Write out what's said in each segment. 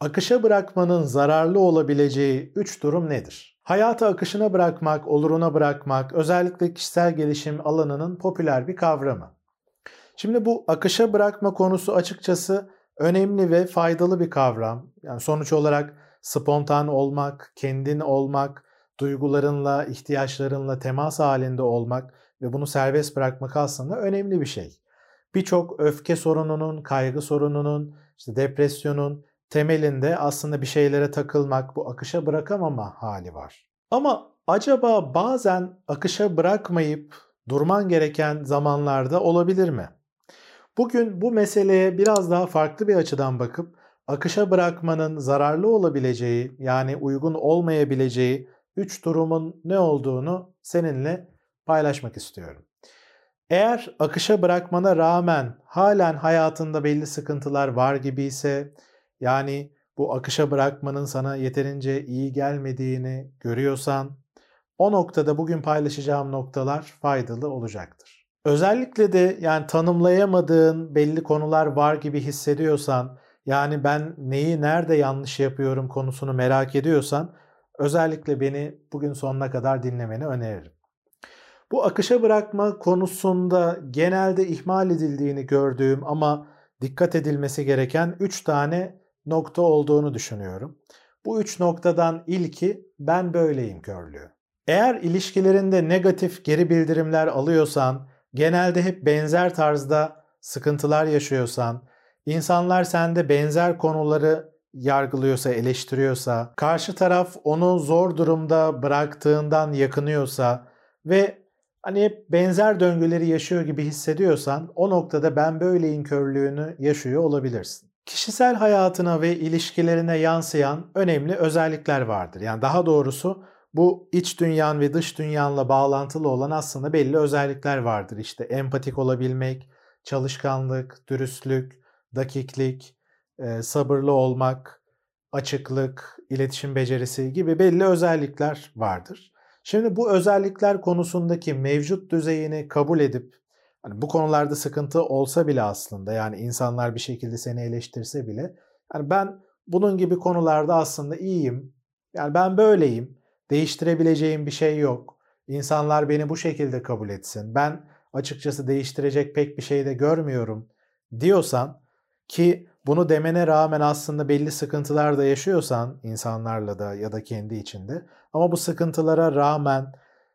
Akışa bırakmanın zararlı olabileceği 3 durum nedir? Hayatı akışına bırakmak, oluruna bırakmak özellikle kişisel gelişim alanının popüler bir kavramı. Şimdi bu akışa bırakma konusu açıkçası önemli ve faydalı bir kavram. Yani sonuç olarak spontan olmak, kendin olmak, duygularınla, ihtiyaçlarınla temas halinde olmak ve bunu serbest bırakmak aslında önemli bir şey. Birçok öfke sorununun, kaygı sorununun, işte depresyonun temelinde aslında bir şeylere takılmak, bu akışa bırakamama hali var. Ama acaba bazen akışa bırakmayıp durman gereken zamanlarda olabilir mi? Bugün bu meseleye biraz daha farklı bir açıdan bakıp akışa bırakmanın zararlı olabileceği yani uygun olmayabileceği 3 durumun ne olduğunu seninle paylaşmak istiyorum. Eğer akışa bırakmana rağmen halen hayatında belli sıkıntılar var gibi ise yani bu akışa bırakmanın sana yeterince iyi gelmediğini görüyorsan o noktada bugün paylaşacağım noktalar faydalı olacaktır. Özellikle de yani tanımlayamadığın belli konular var gibi hissediyorsan yani ben neyi nerede yanlış yapıyorum konusunu merak ediyorsan özellikle beni bugün sonuna kadar dinlemeni öneririm. Bu akışa bırakma konusunda genelde ihmal edildiğini gördüğüm ama dikkat edilmesi gereken 3 tane nokta olduğunu düşünüyorum. Bu üç noktadan ilki ben böyleyim körlüğü. Eğer ilişkilerinde negatif geri bildirimler alıyorsan, genelde hep benzer tarzda sıkıntılar yaşıyorsan, insanlar sende benzer konuları yargılıyorsa, eleştiriyorsa, karşı taraf onu zor durumda bıraktığından yakınıyorsa ve hani hep benzer döngüleri yaşıyor gibi hissediyorsan o noktada ben böyleyim körlüğünü yaşıyor olabilirsin kişisel hayatına ve ilişkilerine yansıyan önemli özellikler vardır. Yani daha doğrusu bu iç dünyan ve dış dünyanla bağlantılı olan aslında belli özellikler vardır. İşte empatik olabilmek, çalışkanlık, dürüstlük, dakiklik, e, sabırlı olmak, açıklık, iletişim becerisi gibi belli özellikler vardır. Şimdi bu özellikler konusundaki mevcut düzeyini kabul edip Hani bu konularda sıkıntı olsa bile aslında yani insanlar bir şekilde seni eleştirse bile yani ben bunun gibi konularda aslında iyiyim. Yani ben böyleyim. Değiştirebileceğim bir şey yok. İnsanlar beni bu şekilde kabul etsin. Ben açıkçası değiştirecek pek bir şey de görmüyorum diyorsan ki bunu demene rağmen aslında belli sıkıntılar da yaşıyorsan insanlarla da ya da kendi içinde ama bu sıkıntılara rağmen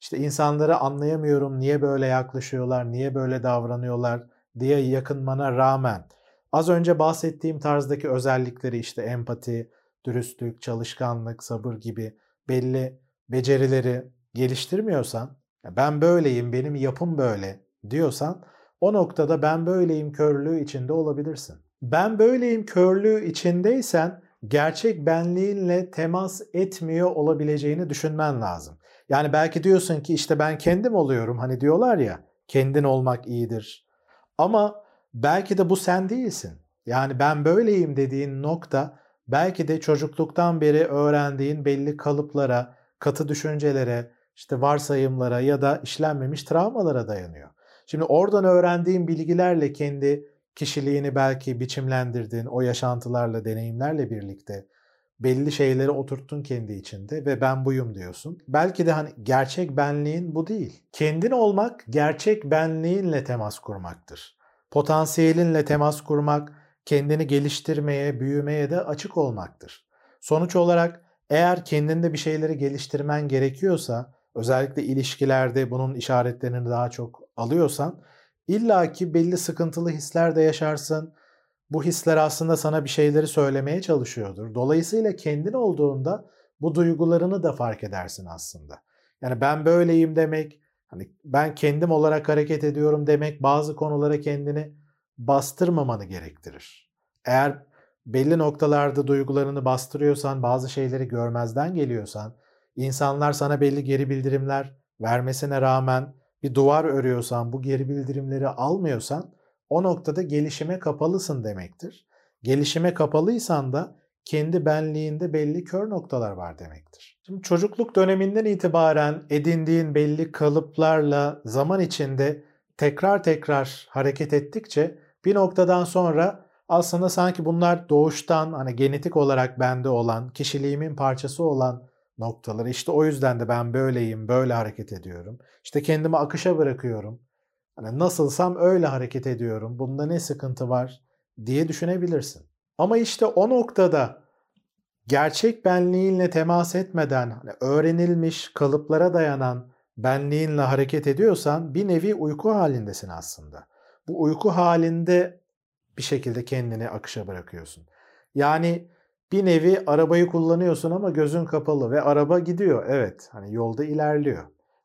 işte insanları anlayamıyorum, niye böyle yaklaşıyorlar, niye böyle davranıyorlar diye yakınmana rağmen az önce bahsettiğim tarzdaki özellikleri işte empati, dürüstlük, çalışkanlık, sabır gibi belli becerileri geliştirmiyorsan, ben böyleyim, benim yapım böyle diyorsan o noktada ben böyleyim körlüğü içinde olabilirsin. Ben böyleyim körlüğü içindeysen gerçek benliğinle temas etmiyor olabileceğini düşünmen lazım. Yani belki diyorsun ki işte ben kendim oluyorum. Hani diyorlar ya kendin olmak iyidir. Ama belki de bu sen değilsin. Yani ben böyleyim dediğin nokta belki de çocukluktan beri öğrendiğin belli kalıplara, katı düşüncelere, işte varsayımlara ya da işlenmemiş travmalara dayanıyor. Şimdi oradan öğrendiğin bilgilerle kendi kişiliğini belki biçimlendirdin, o yaşantılarla, deneyimlerle birlikte belli şeyleri oturttun kendi içinde ve ben buyum diyorsun. Belki de hani gerçek benliğin bu değil. Kendin olmak gerçek benliğinle temas kurmaktır. Potansiyelinle temas kurmak, kendini geliştirmeye, büyümeye de açık olmaktır. Sonuç olarak eğer kendinde bir şeyleri geliştirmen gerekiyorsa, özellikle ilişkilerde bunun işaretlerini daha çok alıyorsan, illaki belli sıkıntılı hisler de yaşarsın, bu hisler aslında sana bir şeyleri söylemeye çalışıyordur. Dolayısıyla kendin olduğunda bu duygularını da fark edersin aslında. Yani ben böyleyim demek, hani ben kendim olarak hareket ediyorum demek bazı konulara kendini bastırmamanı gerektirir. Eğer belli noktalarda duygularını bastırıyorsan, bazı şeyleri görmezden geliyorsan, insanlar sana belli geri bildirimler vermesine rağmen bir duvar örüyorsan, bu geri bildirimleri almıyorsan o noktada gelişime kapalısın demektir. Gelişime kapalıysan da kendi benliğinde belli kör noktalar var demektir. Şimdi çocukluk döneminden itibaren edindiğin belli kalıplarla zaman içinde tekrar tekrar hareket ettikçe bir noktadan sonra aslında sanki bunlar doğuştan hani genetik olarak bende olan, kişiliğimin parçası olan noktaları. İşte o yüzden de ben böyleyim, böyle hareket ediyorum. İşte kendimi akışa bırakıyorum. Hani nasılsam öyle hareket ediyorum. Bunda ne sıkıntı var diye düşünebilirsin. Ama işte o noktada gerçek benliğinle temas etmeden hani öğrenilmiş kalıplara dayanan benliğinle hareket ediyorsan bir nevi uyku halindesin aslında. Bu uyku halinde bir şekilde kendini akışa bırakıyorsun. Yani bir nevi arabayı kullanıyorsun ama gözün kapalı ve araba gidiyor. Evet hani yolda ilerliyor.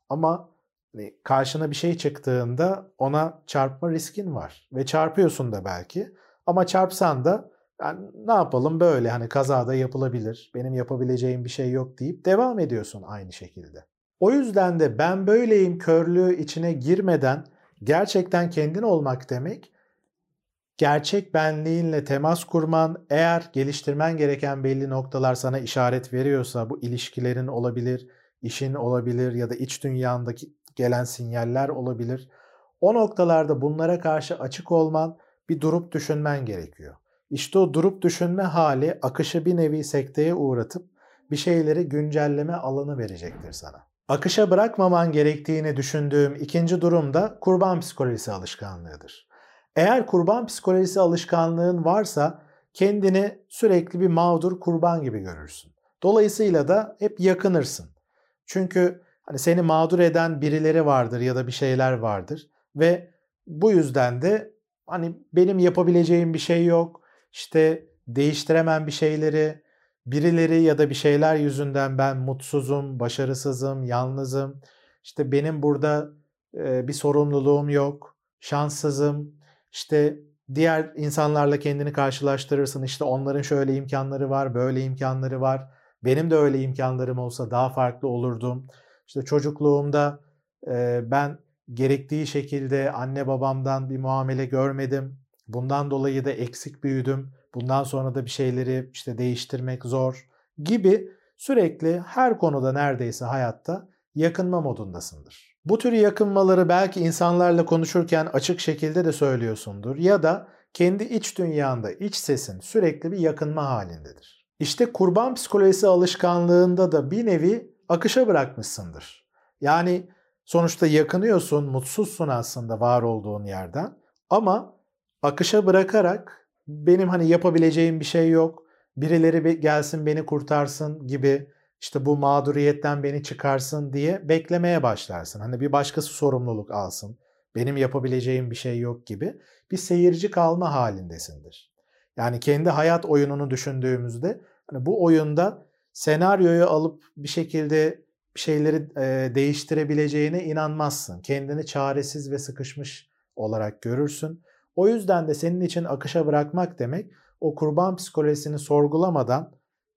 Ama hani karşına bir şey çıktığında ona çarpma riskin var. Ve çarpıyorsun da belki. Ama çarpsan da yani ne yapalım böyle hani kazada yapılabilir. Benim yapabileceğim bir şey yok deyip devam ediyorsun aynı şekilde. O yüzden de ben böyleyim körlüğü içine girmeden gerçekten kendin olmak demek gerçek benliğinle temas kurman, eğer geliştirmen gereken belli noktalar sana işaret veriyorsa bu ilişkilerin olabilir, işin olabilir ya da iç dünyandaki gelen sinyaller olabilir. O noktalarda bunlara karşı açık olman, bir durup düşünmen gerekiyor. İşte o durup düşünme hali akışı bir nevi sekteye uğratıp bir şeyleri güncelleme alanı verecektir sana. Akışa bırakmaman gerektiğini düşündüğüm ikinci durum da kurban psikolojisi alışkanlığıdır. Eğer kurban psikolojisi alışkanlığın varsa kendini sürekli bir mağdur kurban gibi görürsün. Dolayısıyla da hep yakınırsın. Çünkü hani seni mağdur eden birileri vardır ya da bir şeyler vardır ve bu yüzden de hani benim yapabileceğim bir şey yok. İşte değiştiremem bir şeyleri, birileri ya da bir şeyler yüzünden ben mutsuzum, başarısızım, yalnızım. İşte benim burada bir sorumluluğum yok, şanssızım. İşte diğer insanlarla kendini karşılaştırırsın. İşte onların şöyle imkanları var, böyle imkanları var. Benim de öyle imkanlarım olsa daha farklı olurdum. İşte çocukluğumda e, ben gerektiği şekilde anne babamdan bir muamele görmedim. Bundan dolayı da eksik büyüdüm. Bundan sonra da bir şeyleri işte değiştirmek zor gibi sürekli her konuda neredeyse hayatta yakınma modundasındır. Bu tür yakınmaları belki insanlarla konuşurken açık şekilde de söylüyorsundur ya da kendi iç dünyanda, iç sesin sürekli bir yakınma halindedir. İşte kurban psikolojisi alışkanlığında da bir nevi akışa bırakmışsındır. Yani sonuçta yakınıyorsun, mutsuzsun aslında var olduğun yerden ama akışa bırakarak benim hani yapabileceğim bir şey yok, birileri gelsin beni kurtarsın gibi işte bu mağduriyetten beni çıkarsın diye beklemeye başlarsın. Hani bir başkası sorumluluk alsın, benim yapabileceğim bir şey yok gibi bir seyirci kalma halindesindir. Yani kendi hayat oyununu düşündüğümüzde hani bu oyunda senaryoyu alıp bir şekilde şeyleri e, değiştirebileceğine inanmazsın. Kendini çaresiz ve sıkışmış olarak görürsün. O yüzden de senin için akışa bırakmak demek o kurban psikolojisini sorgulamadan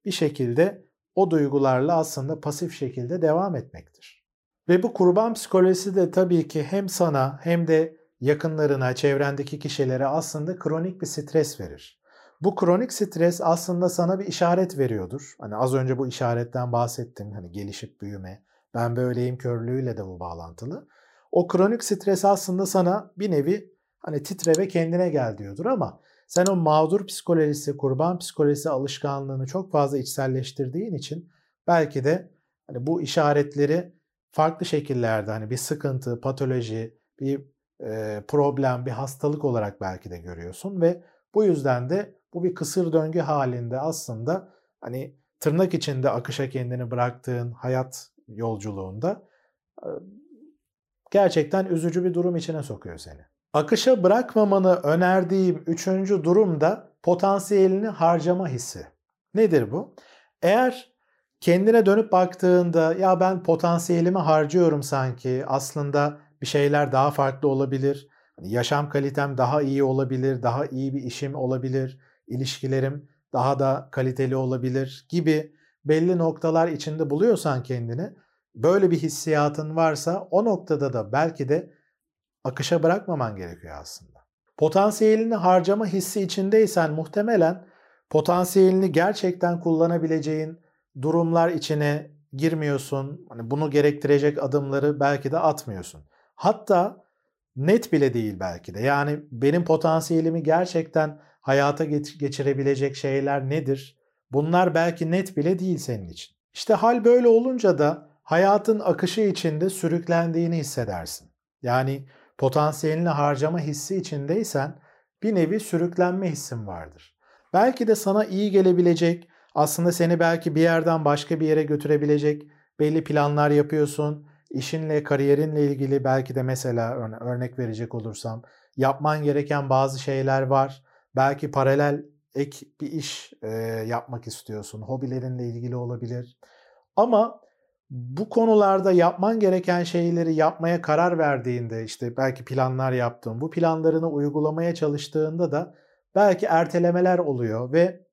bir şekilde o duygularla aslında pasif şekilde devam etmektir. Ve bu kurban psikolojisi de tabii ki hem sana hem de yakınlarına, çevrendeki kişilere aslında kronik bir stres verir. Bu kronik stres aslında sana bir işaret veriyordur. Hani az önce bu işaretten bahsettim. Hani gelişip büyüme, ben böyleyim körlüğüyle de bu bağlantılı. O kronik stres aslında sana bir nevi hani titre ve kendine gel diyordur ama sen o mağdur psikolojisi, kurban psikolojisi alışkanlığını çok fazla içselleştirdiğin için belki de hani bu işaretleri farklı şekillerde hani bir sıkıntı, patoloji, bir e, problem, bir hastalık olarak belki de görüyorsun ve bu yüzden de bu bir kısır döngü halinde aslında hani tırnak içinde akışa kendini bıraktığın hayat yolculuğunda gerçekten üzücü bir durum içine sokuyor seni. Akışa bırakmamanı önerdiğim üçüncü durum da potansiyelini harcama hissi. Nedir bu? Eğer kendine dönüp baktığında ya ben potansiyelimi harcıyorum sanki aslında bir şeyler daha farklı olabilir. Hani yaşam kalitem daha iyi olabilir, daha iyi bir işim olabilir, ilişkilerim daha da kaliteli olabilir gibi belli noktalar içinde buluyorsan kendini, böyle bir hissiyatın varsa o noktada da belki de akışa bırakmaman gerekiyor aslında. Potansiyelini harcama hissi içindeysen muhtemelen potansiyelini gerçekten kullanabileceğin durumlar içine girmiyorsun. Hani bunu gerektirecek adımları belki de atmıyorsun. Hatta net bile değil belki de. Yani benim potansiyelimi gerçekten hayata geçirebilecek şeyler nedir? Bunlar belki net bile değil senin için. İşte hal böyle olunca da hayatın akışı içinde sürüklendiğini hissedersin. Yani potansiyelini harcama hissi içindeysen bir nevi sürüklenme hissin vardır. Belki de sana iyi gelebilecek, aslında seni belki bir yerden başka bir yere götürebilecek belli planlar yapıyorsun. İşinle, kariyerinle ilgili belki de mesela örnek verecek olursam yapman gereken bazı şeyler var. Belki paralel ek bir iş e, yapmak istiyorsun. Hobilerinle ilgili olabilir. Ama bu konularda yapman gereken şeyleri yapmaya karar verdiğinde işte belki planlar yaptığın, bu planlarını uygulamaya çalıştığında da belki ertelemeler oluyor ve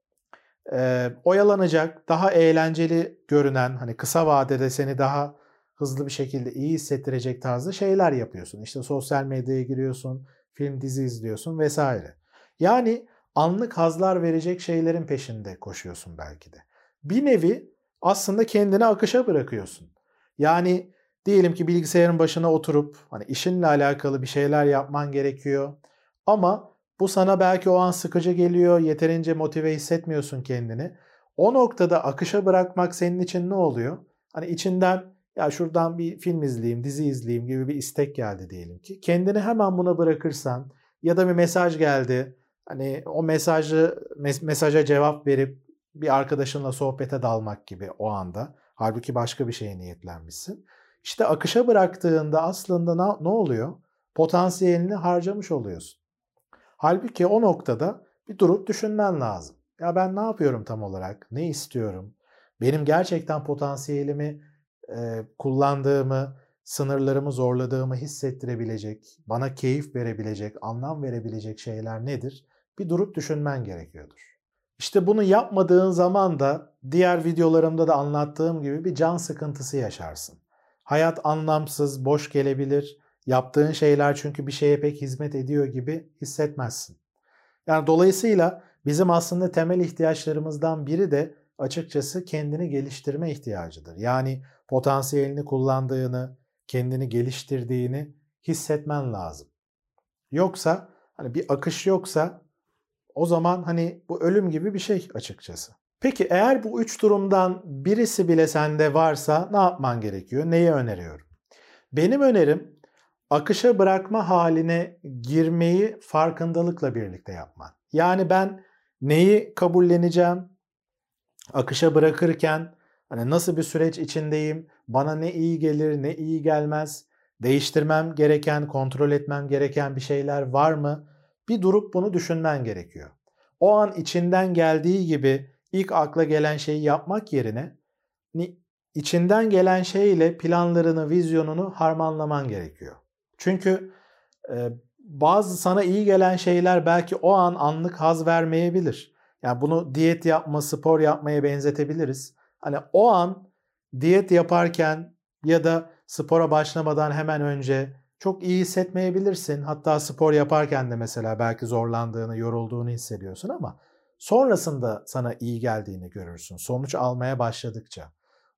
e, oyalanacak, daha eğlenceli görünen, hani kısa vadede seni daha hızlı bir şekilde iyi hissettirecek tarzda şeyler yapıyorsun. İşte sosyal medyaya giriyorsun, film dizi izliyorsun vesaire. Yani anlık hazlar verecek şeylerin peşinde koşuyorsun belki de. Bir nevi aslında kendini akışa bırakıyorsun. Yani diyelim ki bilgisayarın başına oturup hani işinle alakalı bir şeyler yapman gerekiyor. Ama bu sana belki o an sıkıcı geliyor, yeterince motive hissetmiyorsun kendini. O noktada akışa bırakmak senin için ne oluyor? Hani içinden ya şuradan bir film izleyeyim, dizi izleyeyim gibi bir istek geldi diyelim ki. Kendini hemen buna bırakırsan ya da bir mesaj geldi. Hani o mesajı mesaja cevap verip bir arkadaşınla sohbete dalmak gibi o anda. Halbuki başka bir şeye niyetlenmişsin. İşte akışa bıraktığında aslında ne, ne oluyor? Potansiyelini harcamış oluyorsun. Halbuki o noktada bir durup düşünmen lazım. Ya ben ne yapıyorum tam olarak? Ne istiyorum? Benim gerçekten potansiyelimi e, kullandığımı, sınırlarımı zorladığımı hissettirebilecek, bana keyif verebilecek, anlam verebilecek şeyler nedir? Bir durup düşünmen gerekiyordur. İşte bunu yapmadığın zaman da diğer videolarımda da anlattığım gibi bir can sıkıntısı yaşarsın. Hayat anlamsız, boş gelebilir. Yaptığın şeyler çünkü bir şeye pek hizmet ediyor gibi hissetmezsin. Yani dolayısıyla bizim aslında temel ihtiyaçlarımızdan biri de açıkçası kendini geliştirme ihtiyacıdır. Yani potansiyelini kullandığını, kendini geliştirdiğini hissetmen lazım. Yoksa hani bir akış yoksa o zaman hani bu ölüm gibi bir şey açıkçası. Peki eğer bu üç durumdan birisi bile sende varsa ne yapman gerekiyor? Neyi öneriyorum? Benim önerim akışa bırakma haline girmeyi farkındalıkla birlikte yapman. Yani ben neyi kabulleneceğim? Akışa bırakırken hani nasıl bir süreç içindeyim? Bana ne iyi gelir, ne iyi gelmez? Değiştirmem gereken, kontrol etmem gereken bir şeyler var mı? Bir durup bunu düşünmen gerekiyor. O an içinden geldiği gibi ilk akla gelen şeyi yapmak yerine içinden gelen şeyle planlarını, vizyonunu harmanlaman gerekiyor. Çünkü e, bazı sana iyi gelen şeyler belki o an anlık haz vermeyebilir. Yani bunu diyet yapma, spor yapmaya benzetebiliriz. Hani o an diyet yaparken ya da spora başlamadan hemen önce çok iyi hissetmeyebilirsin. Hatta spor yaparken de mesela belki zorlandığını, yorulduğunu hissediyorsun ama sonrasında sana iyi geldiğini görürsün. Sonuç almaya başladıkça.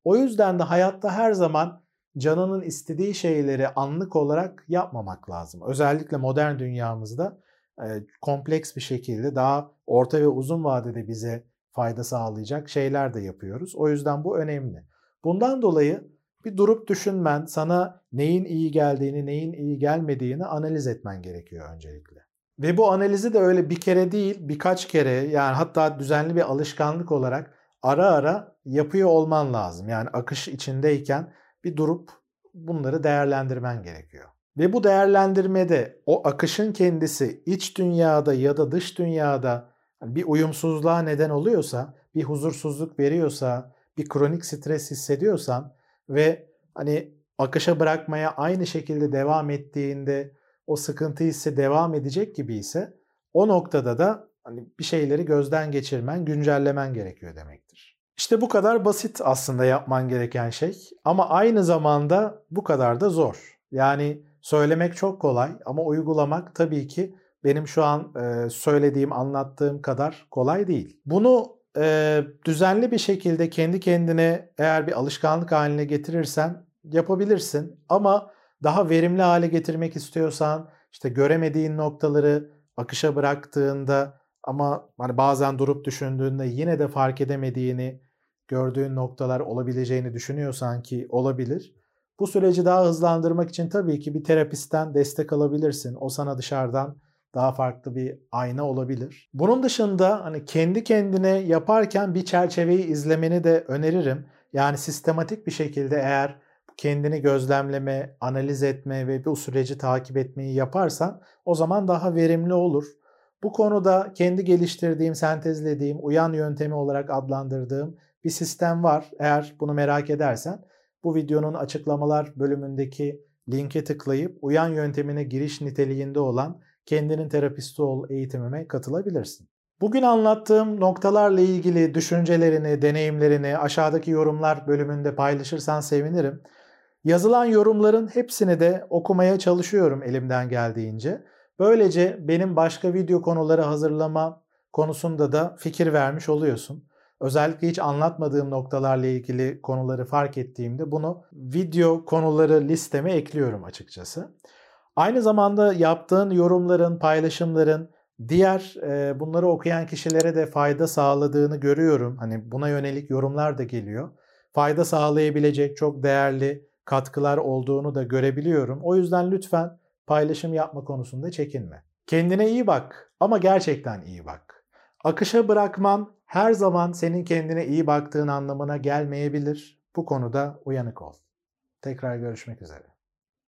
O yüzden de hayatta her zaman canının istediği şeyleri anlık olarak yapmamak lazım. Özellikle modern dünyamızda e, kompleks bir şekilde daha orta ve uzun vadede bize fayda sağlayacak şeyler de yapıyoruz. O yüzden bu önemli. Bundan dolayı bir durup düşünmen, sana neyin iyi geldiğini, neyin iyi gelmediğini analiz etmen gerekiyor öncelikle. Ve bu analizi de öyle bir kere değil, birkaç kere yani hatta düzenli bir alışkanlık olarak ara ara yapıyor olman lazım. Yani akış içindeyken bir durup bunları değerlendirmen gerekiyor. Ve bu değerlendirmede o akışın kendisi iç dünyada ya da dış dünyada bir uyumsuzluğa neden oluyorsa, bir huzursuzluk veriyorsa, bir kronik stres hissediyorsan ve hani akışa bırakmaya aynı şekilde devam ettiğinde o sıkıntı hissi devam edecek gibi ise o noktada da hani bir şeyleri gözden geçirmen, güncellemen gerekiyor demektir. İşte bu kadar basit aslında yapman gereken şey ama aynı zamanda bu kadar da zor. Yani söylemek çok kolay ama uygulamak tabii ki benim şu an söylediğim, anlattığım kadar kolay değil. Bunu e, düzenli bir şekilde kendi kendine eğer bir alışkanlık haline getirirsen yapabilirsin. Ama daha verimli hale getirmek istiyorsan işte göremediğin noktaları akışa bıraktığında ama hani bazen durup düşündüğünde yine de fark edemediğini gördüğün noktalar olabileceğini düşünüyorsan ki olabilir. Bu süreci daha hızlandırmak için tabii ki bir terapistten destek alabilirsin. O sana dışarıdan daha farklı bir ayna olabilir. Bunun dışında hani kendi kendine yaparken bir çerçeveyi izlemeni de öneririm. Yani sistematik bir şekilde eğer kendini gözlemleme, analiz etme ve bu süreci takip etmeyi yaparsan o zaman daha verimli olur. Bu konuda kendi geliştirdiğim, sentezlediğim, uyan yöntemi olarak adlandırdığım bir sistem var. Eğer bunu merak edersen bu videonun açıklamalar bölümündeki linke tıklayıp uyan yöntemine giriş niteliğinde olan kendinin terapisti ol eğitimime katılabilirsin. Bugün anlattığım noktalarla ilgili düşüncelerini, deneyimlerini aşağıdaki yorumlar bölümünde paylaşırsan sevinirim. Yazılan yorumların hepsini de okumaya çalışıyorum elimden geldiğince. Böylece benim başka video konuları hazırlama konusunda da fikir vermiş oluyorsun. Özellikle hiç anlatmadığım noktalarla ilgili konuları fark ettiğimde bunu video konuları listeme ekliyorum açıkçası. Aynı zamanda yaptığın yorumların, paylaşımların diğer e, bunları okuyan kişilere de fayda sağladığını görüyorum. Hani buna yönelik yorumlar da geliyor. Fayda sağlayabilecek çok değerli katkılar olduğunu da görebiliyorum. O yüzden lütfen paylaşım yapma konusunda çekinme. Kendine iyi bak ama gerçekten iyi bak. Akışa bırakman her zaman senin kendine iyi baktığın anlamına gelmeyebilir. Bu konuda uyanık ol. Tekrar görüşmek üzere.